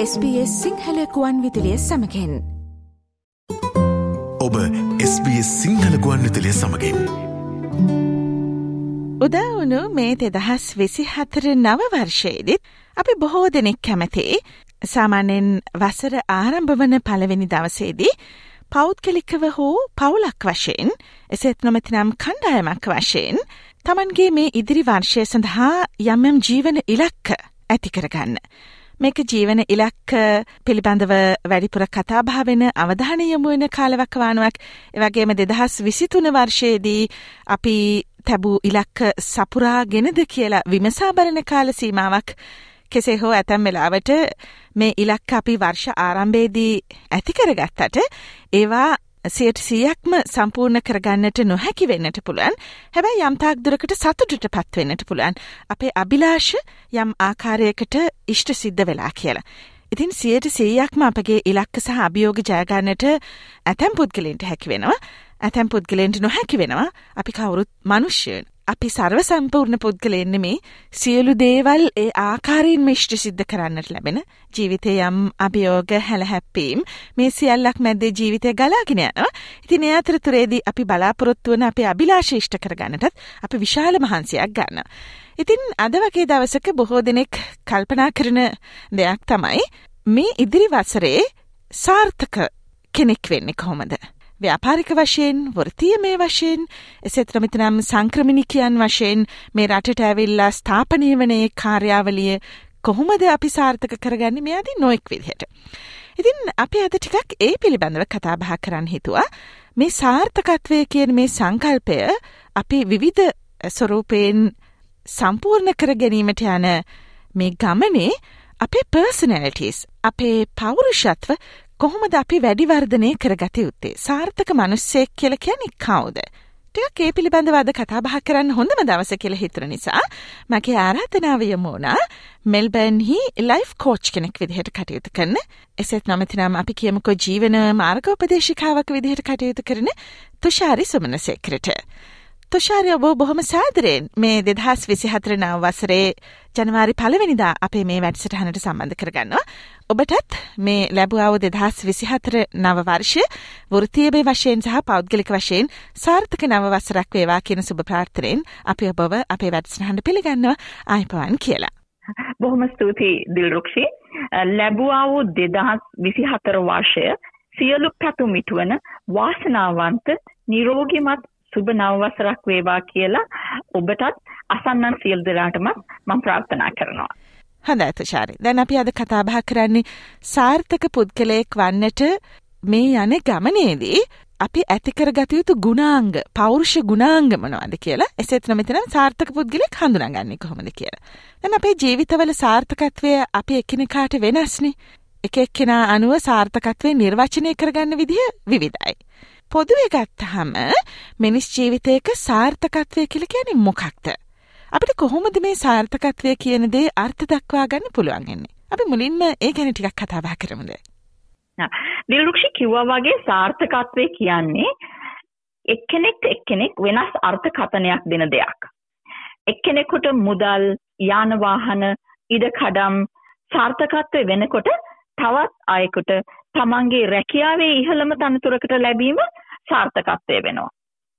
SBS සිංහලකුවන් විදිලිය සමකෙන් ඔබ SBS සිංහලකුවන් විතලිය සමගින් උදාවුණු මේ දෙදහස් විසි හතර නව වර්ෂයේදත් අපි බොහෝ දෙනෙක් කැමති සාමාන්‍යෙන් වසර ආරම්භ වන පළවෙනි දවසේදී පෞද්ගලිකව හෝ පවුලක් වශයෙන් එසෙත් නොමැතිනම් කණ්ඩායමක් වශයෙන් තමන්ගේ මේ ඉදිරි වර්ෂය සඳහා යම්යම් ජීවන ඉලක්ක ඇති කරගන්න. මේක ජීවන ඉලක්ක පිළිබඳව වැඩිපුර කතාභාවෙන අවධානය යොමුවෙන කාලවක්වානුවක් එවගේම දෙදහස් විසිතුන වර්ෂයේදී අපි තැබූ ඉලක්ක සපුරා ගෙනද කියලා විමසා බලන කාල සීමාවක් කෙසේ හෝ ඇතැම් වෙලාවට මේ ඉලක්ක අපි වර්ෂ ආරම්භේදී ඇතිකරගත්තට ඒවා සියට සියක්ම සම්පූර්ණ කරගන්නට නොහැකි වෙන්නට පුළුවන්. හැබැයි යම්තාක් දුරකට සතුටට පත්වෙන්නට පුළුවන්. අපේ අභිලාශ යම් ආකාරයකට ඉෂ්ට සිද්ධ වෙලා කියලා. ඉතින් සියයට සීයක්ම අපගේ ඉලක්ක සහ අභියෝග ජයගන්නට ඇතැම් පුද්ගලෙන්ට හැකි වෙනවා. ඇතැම් පුද්ගලෙන්ට නොහැකි වෙනවා. අපි කවුරුත් මනුෂ්‍යයන්. අපි සර්ව සම්පූර්ණ පුද්ගලයෙන්න්න මේ සියලු දේවල් ඒ ආකාරයෙන් මිෂ්ට සිද්ධ කරන්නට ලැබෙන ජීවිතය යම් අභියෝග හැලහැප්පීම් මේ සියල්ලක් මැද්දේ ජීවිතය ගලාගෙන යනවා ඉතින් ඒ අතරතුරේදී අපි බලාපොරොත්තුවන අපේ අභිලාශේෂ්ට කරගන්නටත් අපි විශාල මහන්සයක් ගන්න. ඉතින් අද වගේ දවසක බොහෝ දෙනෙක් කල්පනා කරන දෙයක් තමයි මේ ඉදිරි වසරේ සාර්ථක කෙනෙක් වෙන්නේ කොහොමද. ව්‍යාපාරික වශයෙන් වෘතිය මේ වශයෙන් එසෙත් රමිතනම් සංක්‍රමිණිකයන් වශයෙන් මේ රටට ඇවිල්ලා ස්ථාපනය වනේ කාර්යාවලිය කොහොමද අපි සාර්ථක කරගන්න මේ අදී නොෙක් විදිහට. ඉතින් අපි අද ටිකක් ඒ පිළිබඳව කතාබහ කරන්න හිතුවා මේ සාර්ථකත්වය කියන මේ සංකල්පය අපි විවිධ ස්වරූපයෙන් සම්පූර්ණ කර ගැනීමට යන මේ ගමනේ අපේ පර්සනැලිටස් අපේ පෞරුෂත්ව කොහොමද අපි වැඩිවර්ධනය කරගත යුත්තේ සාර්ථක මනුස්සෙක් කියල කියන්නේ කවුද. ටික ඒ පිළිබඳව අද කතාබහ කරන්න හොඳම දවස කියල හිතර නිසා මගේ ආරාධනාවය මෝනා මෙල්බැන්හි ලයිෆ් කෝච් කෙනෙක් විදිහට කටයුතු කරන එසෙත් නමතිනම් අපි කියමකෝ ජීවන මාර්ගෝපදේශිකාවක් විදිහට කටයුතු කරන තුෂාරි සුමනසෙක්‍රට. තුෂාරය ඔබ බොහොම සාදරයෙන් මේ දෙදහස් විසිහතර නව වසරේ ජනවාරි පලවෙනිදා අපේ මේ වැඩසටහනට සම්බන්ධ කරගන්නවා. ඔබටත් මේ ලැබුවාව දෙදහස් විසිහතර නව වර්ෂ වෘතියබේ වශයෙන් සහ පෞද්ගලික වශයෙන් සාර්ථක නව වසරක් වේවා කියන සුභ ප්‍රාර්ථනයෙන් අපි ඔබව අපේ වැඩසටහනට පිළිගන්නවා අයිපවන් කියලා. බොහොම ස්තුතියි දිල්රුක්ෂි ලැබුවා වූ දෙදහස් විසි හතර වර්ෂය සියලු පැතුම් ඉටුවන වාසනාවන්ත නිරෝගිමත් සුබ නවවසරක් වේවා කියලා ඔබටත් අසන්නන් සියල් දෙනාටම මම ප්‍රාර්ථනා කරනවා. හොඳ ඇතුශාරි. දැන් අපි අද කතාබහ කරන්නේ සාර්ථක පුද්ගලයෙක් වන්නට මේ යන ගමනේදී අපි ඇතිකරගත යුතු ගුණාංග පෞරුෂ ගුණාංග මොනවද කියලා එසෙත් නොමෙතන සාර්ථක පුද්ගලෙක් හඳුනාගන්නේ කොහොමද කියලා. දැන් අපේ ජීවිතවල සාර්ථකත්වය අපි එකිනෙකාට වෙනස්නේ. එක එක්කෙනා අනුව සාර්ථකත්වය නිර්වචනය කරගන්න විදිහ විවිධයි. පොදුවේ ගත්තහම මිනිස් ජීවිතයක සාර්ථකත්වය කියල කියන මොකක්ද. අපිට කොහොමද මේ සාර්ථකත්වය කියන දේ අර්ථ දක්වා ගන්න පුළුවන්ගන්නේ. අපි මුලින්ම ඒ ගැන ටිකක් කතාබා කරමුද. දිල්රුක්ෂි කිව්වා වගේ සාර්ථකත්වය කියන්නේ එක්කෙනෙක් එක්කෙනෙක් වෙනස් අර්ථ කතනයක් දෙන දෙයක්. එක්කෙනෙකුට මුදල් යානවාහන ඉඩ කඩම් සාර්ථකත්වය වෙනකොට තවත් අයකුට තමන්ගේ රැකියාවේ ඉහළම තනතුරකට ලැබීම සාර්ථකත්වය වෙනවා.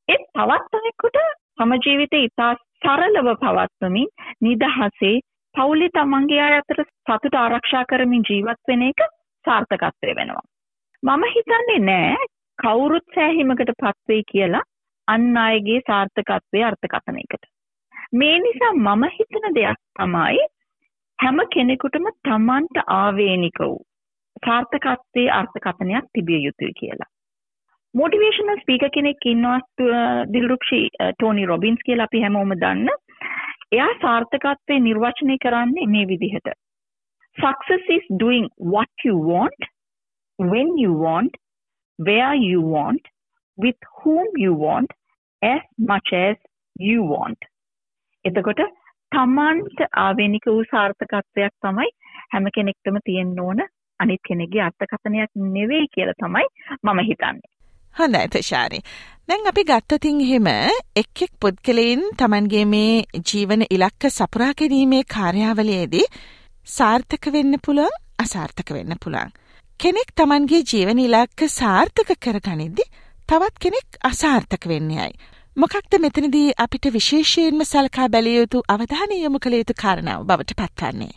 ඒත් තවත් අනෙකුට තම ජීවිතේ ඉතා සරලව පවත්වමින් නිදහසේ පවුලේ තමන්ගේ අය අතර සතුට ආරක්ෂා කරමින් ජීවත් වෙන එක සාර්ථකත්වය වෙනවා. මම හිතන්නේ නෑ කවුරුත් සෑහීමකට පත්වෙයි කියලා අන් අයගේ සාර්ථකත්වය අර්ථකථනයකට. මේ නිසා මම හිතන දෙයක් තමයි හැම කෙනෙකුටම තමන්ට ආවේනික වූ සාර්ථකත්වයේ අර්ථකථනයක් තිබිය යුතුයි කියලා. මොටිවේෂනල් ස්පීක කෙනෙක් ඉන්නවා දිල්රුක්ෂි ටෝනි රොබින්ස් කියලා අපි හැමෝම දන්න. එයා සාර්ථකත්වයේ නිර්වචනය කරන්නේ මේ විදිහට. Success is doing what you want, when you want, where you want, with whom you want, as much as you want. එතකොට තමන්ට ආවේනික වූ සාර්ථකත්වයක් තමයි හැම කෙනෙක්ටම තියෙන්න ඕන අනිත් කෙනෙක්ගේ අර්ථකථනයක් නෙවෙයි කියලා තමයි මම හිතන්නේ. හොඳයි තුෂාරි. දැන් අපි ගත්තතින් එහෙම එක් එක් පුද්ගලයින් Tamanගේ මේ ජීවන ඉලක්ක සපුරා ගැනීමේ කාර්යාවලියේදී සාර්ථක වෙන්න පුළුවන් අසාර්ථක වෙන්න පුළුවන්. කෙනෙක් තමන්ගේ ජීවන ඉලක්ක සාර්ථක කරගනිද්දි තවත් කෙනෙක් අසාර්ථක වෙන්නේයි. මොකක්ද මෙතනදී අපිට විශේෂයෙන්ම සලකා බැලිය යුතු අවධානය යොමු කළ යුතු කාරණාව බවට පත්වන්නේ.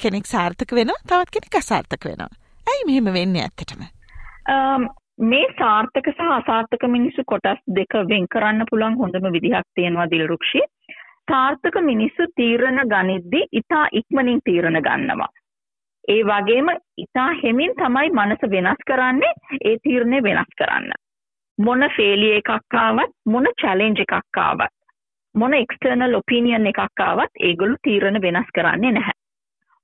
කෙනෙක් සාර්ථක වෙනවා තවත් කෙනෙක් අසාර්ථක වෙනවා. ඇයි මෙහෙම වෙන්නේ ඇත්තටම? මේ සාර්ථක සහ අසාර්ථක මිනිස්සු කොටස් දෙක වෙන් කරන්න පුළුවන් හොඳම විදිහක් තියෙනවා දිල්රුක්ෂි. සාර්ථක මිනිස්සු තීරණ ගනිද්දී ඉතා ඉක්මනින් තීරණ ගන්නවා. ඒ වගේම ඉතා හෙමින් තමයි මනස වෙනස් කරන්නේ ඒ තීරණය වෙනස් කරන්න. මොන ෆේලිය එකක් ආවත් මොන චැලෙන්ජ් එකක් ආවත් මොන එක්ස්ටර්නල් ඔපිනියන් එකක් ආවත් ඒගොල්ලෝ තීරණ වෙනස් කරන්නේ නැහැ.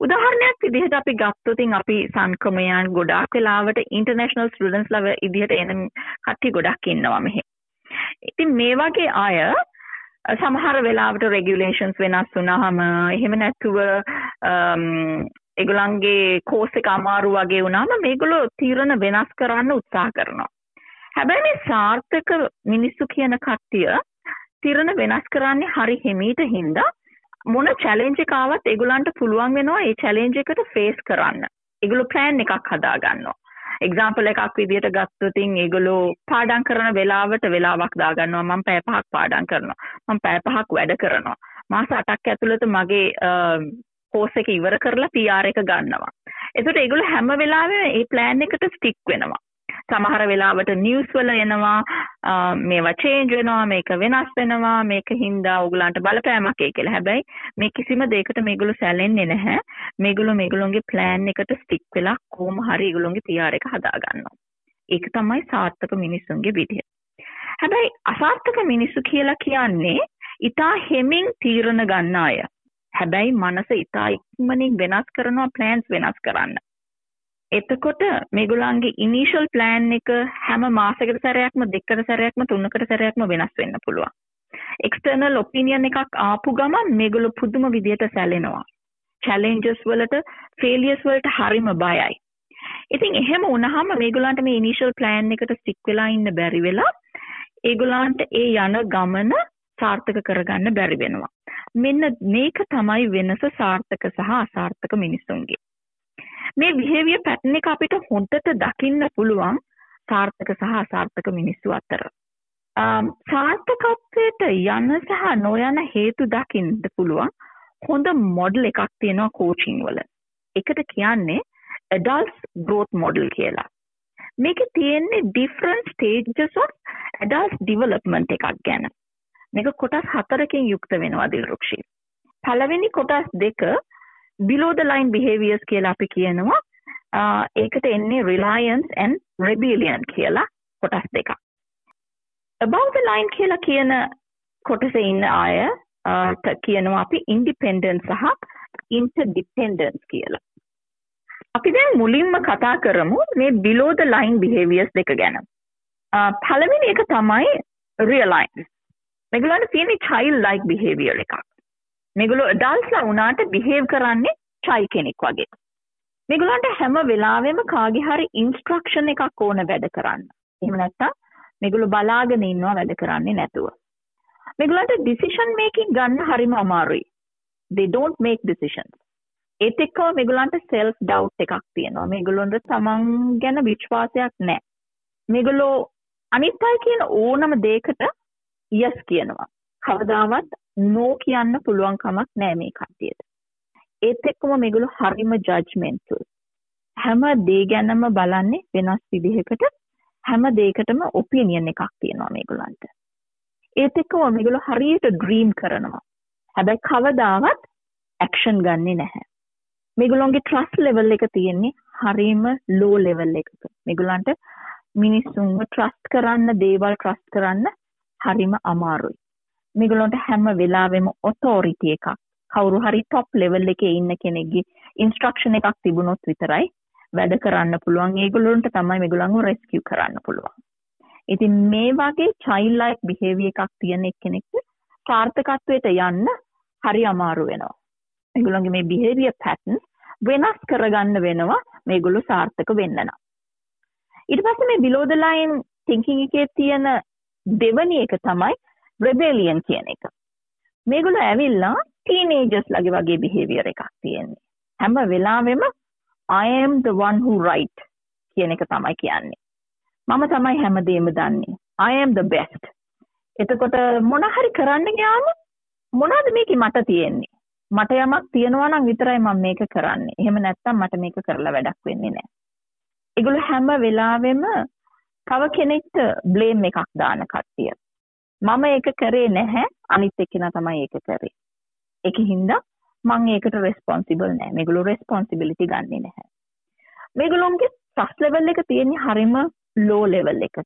උදාහරණයක් විදිහට අපි ගත්තොතින් අපි සංක්‍රමයන් ගොඩාක් වෙලාවට ඉන්ටර්නේෂනල් ස්ටුඩන්ට්ස් ලව ඉදිහට එන කට්ටිය ගොඩක් ඉන්නවා මෙහෙ. ඉතින් මේ වගේ අය සමහර වෙලාවට රෙගියුලේෂන්ස් වෙනස් වුණාම එහෙම නැතුව um, ඒගොල්ලන්ගේ කෝස් එක අමාරු වගේ වුණාම මේගොල්ලෝ තීරණ වෙනස් කරන්න උත්සාහ කරනවා. හැබැයි මේ සාර්ථක මිනිස්සු කියන කට්ටිය තීරණ වෙනස් කරන්නේ හරි හිමීට හින්දා මොන චැලෙන්ජ් එක ආවත් ඒගොල්ලන්ට පුළුවන් වෙනවා ඒ චැලෙන්ජ් එකට ෆේස් කරන්න. ඒගොල්ලෝ ප්ලෑන් එකක් හදා ගන්නවා. එක්සාම්පල් එකක් විදිහට ගත්තොතින් ඒගොල්ලෝ පාඩම් කරන වෙලාවට වෙලාවක් දාගන්නවා මම පැය පහක් පාඩම් කරනවා. මම පැය පහක් වැඩ කරනවා. මාස 8ක් ඇතුළත මගේ කෝස් එක ඉවර කරලා PR එක ගන්නවා. එතකොට ඒගොල්ලෝ හැම වෙලාවෙම මේ ප්ලෑන් එකට ස්ටික් වෙනවා. සමහර වෙලාවට නිවස් වල එනවා මේවා චේන්ජ් වෙනවා මේක වෙනස් වෙනවා මේක හින්දා ඕගලන්ට බලපෑමක් ඒ කියලා. හැබැයි මේ කිසිම දෙයකට මේගොල්ලෝ සැලෙන්නේ නැහැ. මේගොල්ලෝ මේගොල්ලෝගේ ප්ලෑන් එකට ස්ටික් වෙලා කොහොම හරි ඒගොල්ලෝගේ PR එක හදා ගන්නවා. ඒක තමයි සාර්ථක මිනිස්සුන්ගේ විදිය. හැබැයි අසාර්ථක මිනිස්සු කියලා කියන්නේ ඊටා හෙමින් තීරණ ගන්න අය. හැබැයි මනස ඊටා ඉක්මනින් වෙනස් කරනවා ප්ලෑන්ස් වෙනස් කරන්න. එතකොට මේගොල්ලන්ගේ ඉනිෂල් ප්ලෑන් එක හැම මාසකට සැරයක්ම දෙකට සැරයක්ම තුනකට සැරයක්ම වෙනස් වෙන්න පුළුවන්. එක්ස්ටර්නල් ඔපිනියන් එකක් ආපු ගමන් මේගොල්ලෝ පුදුම විදියට සැලෙනවා. චැලෙන්ජස් වලට ෆේලියර්ස් වලට හරිම බයයි. ඉතින් එහෙම වුණාම මේගොල්ලන්ට මේ ඉනිෂල් ප්ලෑන් එකට ස්ටික් වෙලා ඉන්න බැරි වෙලා ඒගොල්ලන්ට ඒ යන ගමන සාර්ථක කරගන්න බැරි වෙනවා. මෙන්න මේක තමයි වෙනස සාර්ථක සහ අසාර්ථක මිනිස්සුන්ගේ. මේ බිහේවියර් පැටර්න් එක අපිට හොඳට දකින්න පුළුවන් සාර්ථක සහ අසාර්ථක මිනිස්සු අතර. සාර්ථකත්වයට යන සහ නොයන හේතු දකින්න පුළුවන් හොඳ මොඩල් එකක් තියෙනවා කෝචින් වල. එකට කියන්නේ adults growth model කියලා. මේක තියෙන්නේ different stages of adult development එකක් ගැන. මේක කොටස් හතරකින් යුක්ත වෙනවා දිල්රුක්ෂි. පළවෙනි කොටස් දෙක below the line behaviors කියලා අපි කියනවා. ඒකට එන්නේ reliance and rebellion කියලා කොටස් දෙකක්. Above the line කියලා කියන කොටසේ ඉන්න අය කියනවා අපි independence සහ interdependence කියලා. අපි දැන් මුලින්ම කතා කරමු මේ below the line behaviors දෙක ගැන. පළවෙනි එක තමයි realize මේගොල්ලන්ට තියෙන child like behavior එකක්. මේගොල්ලෝ ඩල්ස්ලා වුණාට බිහේව් කරන්නේ චයි කෙනෙක් වගේ. මේගොල්ලන්ට හැම වෙලාවෙම කාගේ හරි ඉන්ස්ට්‍රක්ෂන් එකක් ඕන වැඩ කරන්න. එහෙම නැත්නම් මේගොල්ලෝ බලාගෙන ඉන්නවා වැඩ කරන්නේ නැතුව. මේගොල්ලන්ට ඩිසිෂන් මේකින් ගන්න හරිම අමාරුයි. they don't make decisions. ඒත් එක්කම මේගොල්ලන්ට self doubt එකක් තියෙනවා. මේගොල්ලොන්ට තමන් ගැන විශ්වාසයක් නැහැ. මේගොල්ලෝ අනිත් අය කියන ඕනම දෙයකට yes කියනවා. කවදාවත් නෝ කියන්න පුළුවන් කමක් නෑ මේ කට්ටියට. ඒත් එක්කම මේගොල්ලෝ හරිම ජජ්මන්ටල්. හැම දේ ගැනම බලන්නේ වෙනස් විදිහකට හැම දෙයකටම ඔපිනියන් එකක් තියෙනවා මේගොල්ලන්ට. ඒත් එක්කම මේගොල්ලෝ හරියට ඩ්‍රීම් කරනවා. හැබැයි කවදාවත් ඇක්ෂන් ගන්නෙ නැහැ. මේගොල්ලොන්ගේ ට්‍රස්ට් ලෙවල් එක තියෙන්නේ හරිම ලෝ ලෙවල් එකක. මේගොල්ලන්ට මිනිස්සුන්ව ට්‍රස්ට් කරන්න දේවල් ට්‍රස්ට් කරන්න හරිම අමාරුයි. මේගොල්ලන්ට හැම වෙලාවෙම ඔතෝරිටි එකක් කවුරු හරි টොප් ලෙවල් එකේ ඉන්න කෙනෙක්ගේ ඉන්ස්ට්‍රක්ෂන් එකක් තිබුණොත් විතරයි වැඩ කරන්න පුළුවන් ඒගොල්ලොන්ට තමයි මේගොල්ලන්ව රෙස්කියු කරන්න පුළුවන්. ඉතින් මේ වගේ චයිල්ඩ් ලයික් බිහේවියර් එකක් තියෙන එක්කෙනෙක්ට සාර්ථකත්වයට යන්න හරි අමාරු වෙනවා. මේගොල්ලන්ගේ මේ බිහේවියර් පැටර්න්ස් වෙනස් කරගන්න වෙනවා මේගොල්ලෝ සාර්ථක වෙන්න නම්. ඊට පස්සේ මේ below the line thinking එකේ තියෙන දෙවැනි එක තමයි රෙබෙලියන් කියන එක. මේගොල්ලෝ ඇවිල්ලා ටීනේජර්ස් ලගේ වගේ බිහේවියර් එකක් තියෙන්නේ. හැම වෙලාවෙම I am the one who right කියන එක තමයි කියන්නේ. මම තමයි හැමදේම දන්නේ. I am the best. එතකොට මොන හරි කරන්න ගියාම මොනවද මේකේ මට තියෙන්නේ? මට යමක් තියෙනවා නම් විතරයි මම මේක කරන්නේ. එහෙම නැත්නම් මට මේක කරලා වැඩක් වෙන්නේ නැහැ. ඒගොල්ලෝ හැම වෙලාවෙම තව කෙනෙක්ට බ්ලේම් එකක් දාන කට්ටිය. මම ඒක කරේ නැහැ අනිත් එක්කෙනා තමයි ඒක කරේ. ඒකින්ද මං ඒකට රෙස්පොන්සිබල් නැහැ. මේගොල්ලෝ රෙස්පොන්සිබිලිටි ගන්නෙ නැහැ. මේගොල්ලොන්ගේ ට්‍රස්ට් ලෙවල් එක තියෙන්නේ හරිම ලෝ ලෙවල් එකක.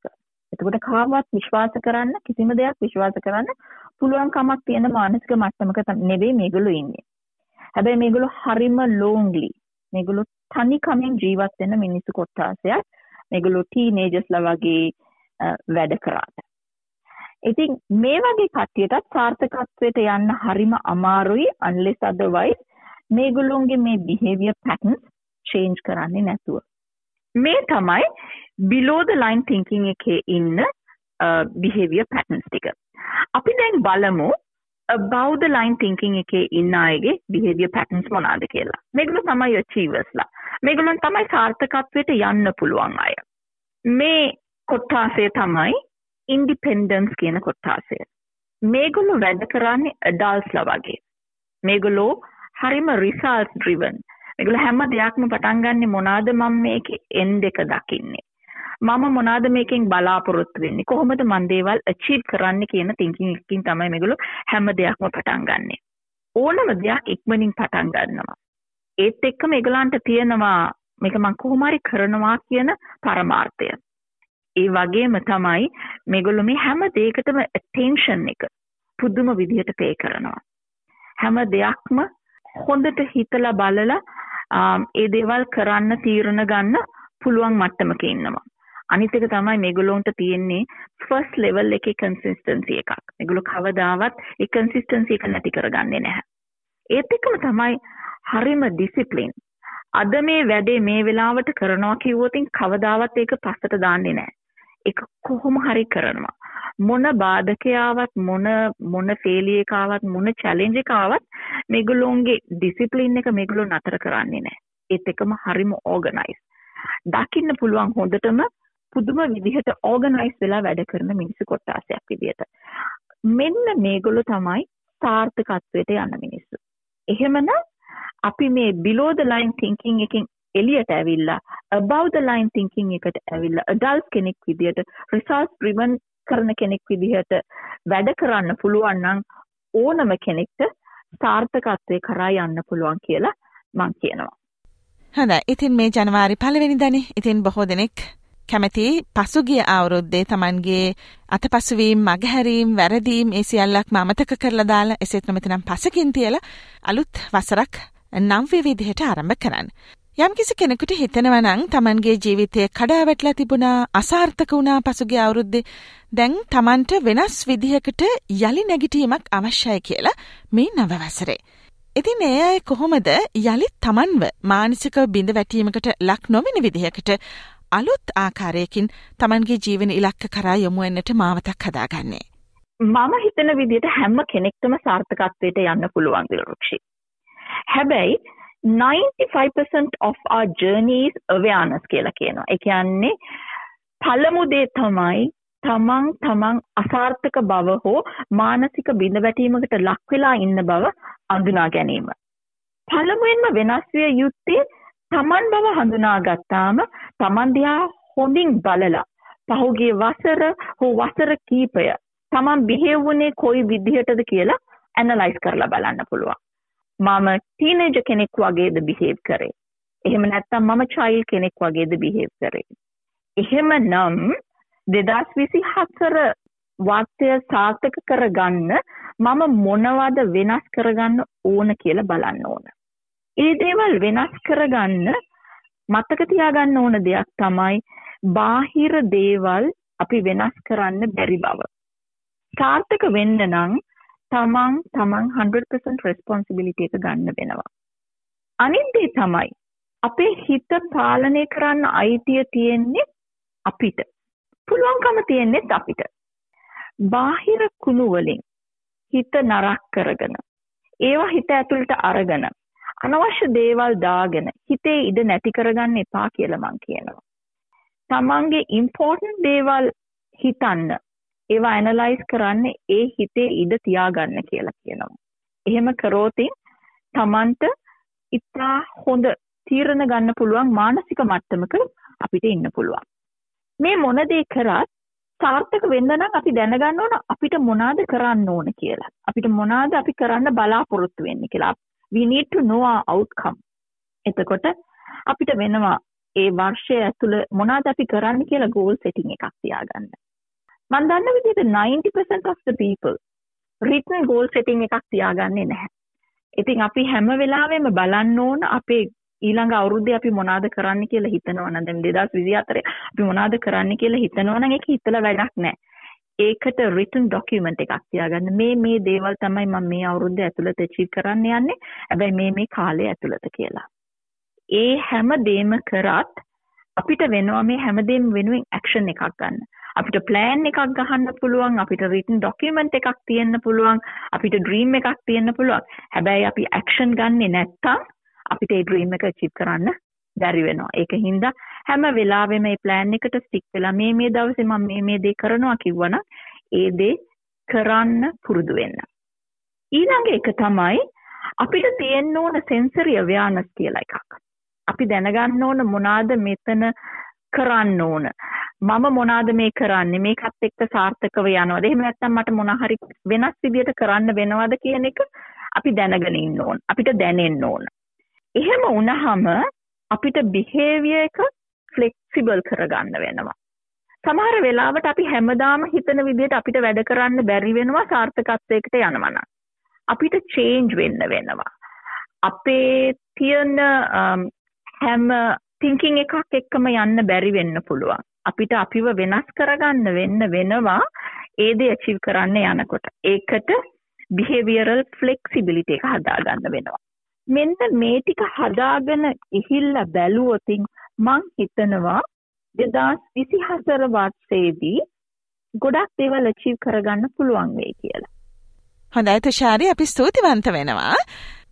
එතකොට කාවත් විශ්වාස කරන්න කිසිම දෙයක් විශ්වාස කරන්න පුළුවන් කමක් තියෙන මානසික මට්ටමක නෙවෙයි මේගොල්ලෝ ඉන්නේ. හැබැයි මේගොල්ලෝ හරිම ලෝන්ලි. මේගොල්ලෝ තනි කමින් ජීවත් වෙන මිනිස්සු කොට්ටාසයක්. මේගොල්ලෝ ටීනේජර්ස්ලා වගේ වැඩ කරාට. ඉතින් මේ වගේ කට්ටියටත් සාර්ථකත්වයට යන්න හරිම අමාරුයි unless otherwise මේගොල්ලොන්ගේ මේ behavior patterns change කරන්නේ නැතුව. මේ තමයි below the line thinking එකේ ඉන්න uh, behavior patterns ටික. අපි දැන් බලමු above the line thinking එකේ ඉන්න අයගේ behavior patterns මොනවාද කියලා. මේගොල්ලෝ තමයි achievers ලා. මේගොල්ලන් තමයි සාර්ථකත්වයට යන්න පුළුවන් අය. මේ කොට්ටාසය තමයි ඉන්ඩිපෙන්ඩන්ස් කියන කොට්ටාසය. මේගොල්ලෝ වැඩ කරන්නේ අඩල්ස්ලා වගේ. මේගොල්ලෝ හරිම රිසල්ස් ඩ්‍රිවන්. මේගොල්ලෝ හැම දෙයක්ම පටන් ගන්නෙ මොනවාද මම මේකේ එන්ඩ් එක දකින්නේ. මම මොනවාද මේකෙන් බලාපොරොත්තු වෙන්නේ කොහොමද මන් දේවල් අචීව් කරන්න කියන තින්කින් එකකින් තමයි මේගොල්ලෝ හැම දෙයක්ම පටන් ගන්නෙ. ඕනම දෙයක් ඉක්මනින් පටන් ගන්නවා. ඒත් එක්කම ඒගොල්ලන්ට තියෙනවා මේක මං කොහොම හරි කරනවා කියන පරමාර්ථය. ඒ වගේම තමයි මේගොල්ලෝ මේ හැම දෙයකටම attention එක පුදුම විදිහට පේ කරනවා. හැම දෙයක්ම හොඳට හිතලා බලලා ඒ දේවල් කරන්න තීරණ ගන්න පුළුවන් මට්ටමක ඉන්නවා. අනිත් එක තමයි මේගොල්ලොන්ට තියෙන්නේ ෆස්ට් ලෙවල් එකේ කන්සිස්ටන්සි එකක්. මේගොල්ලෝ කවදාවත් ඒ කන්සිස්ටන්සි එක නැති කරගන්නේ නැහැ. ඒත් එක්කම තමයි හරිම ඩිසිප්ලින්. අද මේ වැඩේ මේ වෙලාවට කරනවා කිව්වොතින් කවදාවත් ඒක පස්සට දාන්නේ නැහැ. එක කොහොම හරි කරනවා. මොන බාධකයාවත් මොන මොන ෆේලියකාවත් මොන චැලෙන්ජකාවත් මේගොල්ලොන්ගේ ඩිසිප්ලින් එක මේගොල්ලෝ නතර කරන්නේ නෑ. ඒත් එකම හරිම ඕගනයිස්. දකින්න පුළුවන් හොඳටම පුදුම විදිහට ඕගනයිස් වෙලා වැඩ කරන මිනිස්සු කොට්ටාසයක් විදිහට. මෙන්න මේගොල්ලෝ තමයි සාර්ථකත්වයට යන මිනිස්සු. එහෙමනම් අපි මේ below the line thinking එකෙන් එලියට ඇවිල්ලා above the line thinking එකට ඇවිල්ලා adult කෙනෙක් විදිහට results driven කරන කෙනෙක් විදිහට වැඩ කරන්න පුළුවන් නම් ඕනම කෙනෙක්ට සාර්ථකත්වයේ කරා යන්න පුළුවන් කියලා මං කියනවා. හොඳයි. ඉතින් මේ ජනවාරි පළවෙනිදානේ. ඉතින් බොහෝ දෙනෙක් කැමති පසුගිය අවුරුද්දේ Tamanගේ අතපසුවීම් මගහැරීම් වැරදීම් ඒ සියල්ලක්ම අමතක කරලා දාලා එසේත් නොමෙතනම් පසකින් තියලා අලුත් වසරක් නම් විවිධයට ආරම්භ කරන්න. යම්කිසි කෙනෙකුට හිතනවා නම් Tamanගේ ජීවිතය කඩාවැටලා තිබුණා අසාර්ථක වුණා පසුගිය අවුරුද්දේ දැන් Tamanට වෙනස් විදිහකට යලි නැගිටීමක් අවශ්‍යයි කියලා මේ නව වසරේ. ඉතින් ඒ අය කොහොමද යළිත් Tamanව මානසික බිඳ වැටීමකට ලක් නොවන විදිහකට අලුත් ආකාරයකින් Tamanගේ ජීවන ඉලක්ක කරා යොමු වෙන්නට මාවතක් හදාගන්නේ. මම හිතන විදිහට හැම කෙනෙක්ටම සාර්ථකත්වයට යන්න පුළුවන් විරුක්ෂි. හැබැයි 95% of our journey is awareness කියලා කියනවා. ඒ කියන්නේ පළමු දේ තමයි තමන් තමන් අසාර්ථක බව හෝ මානසික බිඳවැටීමකට ලක් වෙලා ඉන්න බව අඳුනා ගැනීම. පළමුවෙන්ම වෙනස් විය යුත්තේ තමන් බව හඳුනාගත්තාම තමන් දිහා හොඳින් බලලා පහුගිය වසර හෝ වසර කීපය තමන් බිහෙව් වුණේ කොයි විදිහටද කියලා ඇනලයිස් කරලා බලන්න පුළුවන්. මම ටීනේජ කෙනෙක් වගේද බිහේව් කරේ. එහෙම නැත්තම් මම චයිල් කෙනෙක් වගේද බිහේව් කරේ. එහෙම නම් දෙදස් විසි හත්තර වර්තය සාර්ථක කරගන්න මම මොනවද වෙනස් කරගන්න ඕන කියලා බලන්න ඕන. ඒ දේවල් වෙනස් කරගන්න මතක තියාගන්න ඕන දෙයක් තමයි බාහිර දේවල් අපි වෙනස් කරන්න බැරි බව. සාර්ථක වෙන්න නම් තමන් තමන් 100% responsibility එක ගන්න වෙනවා. අනිත් දේ තමයි අපේ හිත පාලනය කරන්න අයිතිය තියෙන්නේ අපිට. පුළුවන්කම තියෙන්නේත් අපිට. බාහිර කුණු වලින් හිත නරක් කරගෙන ඒවා හිත ඇතුළට අරගෙන අනවශ්‍ය දේවල් දාගෙන හිතේ ඉඩ නැති කරගන්න එපා කියලා මං කියනවා. තමන්ගේ ඉම්පෝර්ටන්ට් දේවල් හිතන්න ඒවා ඇනලයිස් කරන්න ඒ හිතේ ඉඩ තියාගන්න කියලා කියනවා. එහෙම කරෝතින් තමන්ට ඉතා හොඳ තීරණ ගන්න පුළුවන් මානසික මට්ටමක අපිට ඉන්න පුළුවන්. මේ මොනදේ කරත් සාර්ථක වෙන්න නම් අපි දැනගන්න ඕන අපිට මොනවාද කරන්න ඕන කියලා. අපිට මොනවාද අපි කරන්න බලාපොරොත්තු වෙන්නේ කියලා. we need to know our outcome. එතකොට අපිට වෙනවා ඒ වර්ෂය ඇතුළ මොනවාද අපි කරන්න කියලා goal setting එකක් තියාගන්න. මම දන්න විදිහට 90% of the people written goal setting එකක් තියාගන්නේ නැහැ. ඉතින් අපි හැම වෙලාවෙම බලන්න ඕන අපේ ඊළඟ අවුරුද්දේ අපි මොනවාද කරන්න කියලා හිතනවා නම් දැන් 2024 අපි මොනවාද කරන්න කියලා හිතනවා නම් ඒක හිතලා වැඩක් නැහැ. ඒකට written document එකක් තියාගන්න මේ මේ දේවල් තමයි මම මේ අවුරුද්ද ඇතුළත achieve කරන්න යන්නේ. හැබැයි මේ මේ කාලය ඇතුළත කියලා. ඒ හැම දෙම කරත් අපිට වෙනවා මේ හැමදේම වෙනුවෙන් action එකක් ගන්න. අපිට plan එකක් ගහන්න පුළුවන්, අපිට written document එකක් තියෙන්න පුළුවන්, අපිට dream එකක් තියෙන්න පුළුවන්. හැබැයි අපි action ගන්නෙ නැත්තම් අපිට ඒ dream එක achieve කරන්න බැරි වෙනවා. ඒක හින්දා හැම වෙලාවෙම මේ ප්ලෑන් එකට ස්ටික් වෙලා මේ මේ දවසේ මම මේ මේ දේ කරනවා කිව්වනම් ඒ දේ කරන්න පුරුදු වෙන්න. ඊළඟ එක තමයි අපිට තියෙන්න ඕන සෙන්සරි අවයානස් කියලා එකක්. අපි දැනගන්න ඕන මොනවාද මෙතන කරන්න ඕන. මම මොනවාද මේ කරන්නේ මේකත් එක්ක සාර්ථකව යනවද එහෙම නැත්නම් මට මොන හරි වෙනස් විදියට කරන්න වෙනවද කියන එක අපි දැනගෙන ඉන්න ඕන. අපිට දැනෙන්න ඕන. එහෙම වුණහම අපිට බිහේවියර් එක ෆ්ලෙක්සිබල් කරගන්න වෙනවා. සමහර වෙලාවට අපි හැමදාම හිතන විදිහට අපිට වැඩ කරන්න බැරි වෙනවා සාර්ථකත්වයකට යනවා නම්. අපිට චේන්ජ් වෙන්න වෙනවා. අපේ තියෙන හැම තිංකින් එකක් එක්කම යන්න බැරි වෙන්න පුළුවන්. අපිට අපිව වෙනස් කරගන්න වෙන්න වෙනවා ඒ දේ achieve කරන්න යනකොට. ඒකට behavioral flexibility එක හදාගන්න වෙනවා. මෙන්න මේ ටික හදාගෙන ඉහිල්ලා බැලුවොතින් මං හිතනවා දෙදස් විසිහසර වර්ෂයේදී ගොඩක් දේවල් අචීව් කරගන්න පුළුවන් වෙයි කියලා. හොඳයි තුෂාරි අපි ස්තුතිවන්ත වෙනවා.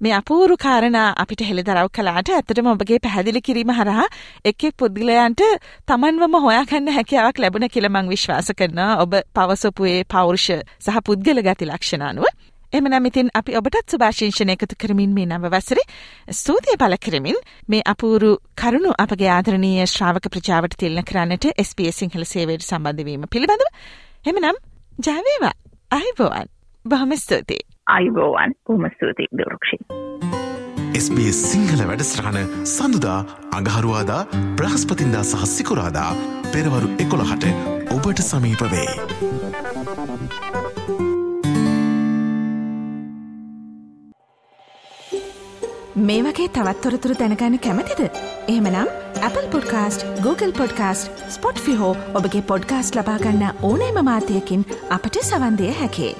මේ අපූරු කාරණා අපිට හෙළිදරව් කළාට ඇත්තටම ඔබගේ පැහැදිලි කිරීම හරහා එක් එක් පුද්ගලයන්ට තමන්වම හොයාගන්න හැකියාවක් ලැබුණ කියලා මං විශ්වාස කරනවා. ඔබ පවසපු ඒ පෞරුෂ සහ පුද්ගල ගති ලක්ෂණ අනුව. එමනම් ඉතින් අපි ඔබටත් සුභාශිංෂණ එකතු කරමින් මේ නව වසරේ ස්තුතිය පළ කරමින් මේ අපූරු කරුණු අපගේ ආදරණීය ශ්‍රාවක ප්‍රජාවට තිල්න කරන්නට SBS සිංහල සේවයට සම්බන්ධ වීම පිළිබඳව එමනම් ජයවේවා අයිබෝවන් බොහොම ස්තුතියි අයිබෝවන් බොහොම ස්තුතියි දුරුක්ෂි SBS සිංහල වැඩස්ටහන සඳුදා අඟහරුවාදා බ්‍රහස්පතින්දා සහ සිකුරාදා පෙරවරු එකොළහට ඔබට සමීප වේ. මේ වගේ තවත්තොරතුරු දැනගන්න කැමතිද. එහමනම් Apple podcast Google podcast Spotify ඔබගේ පොඩ්කාස්ට ලබාගන්න ඕනෑම මාතයකින් අපට සවන්දය හැකේ.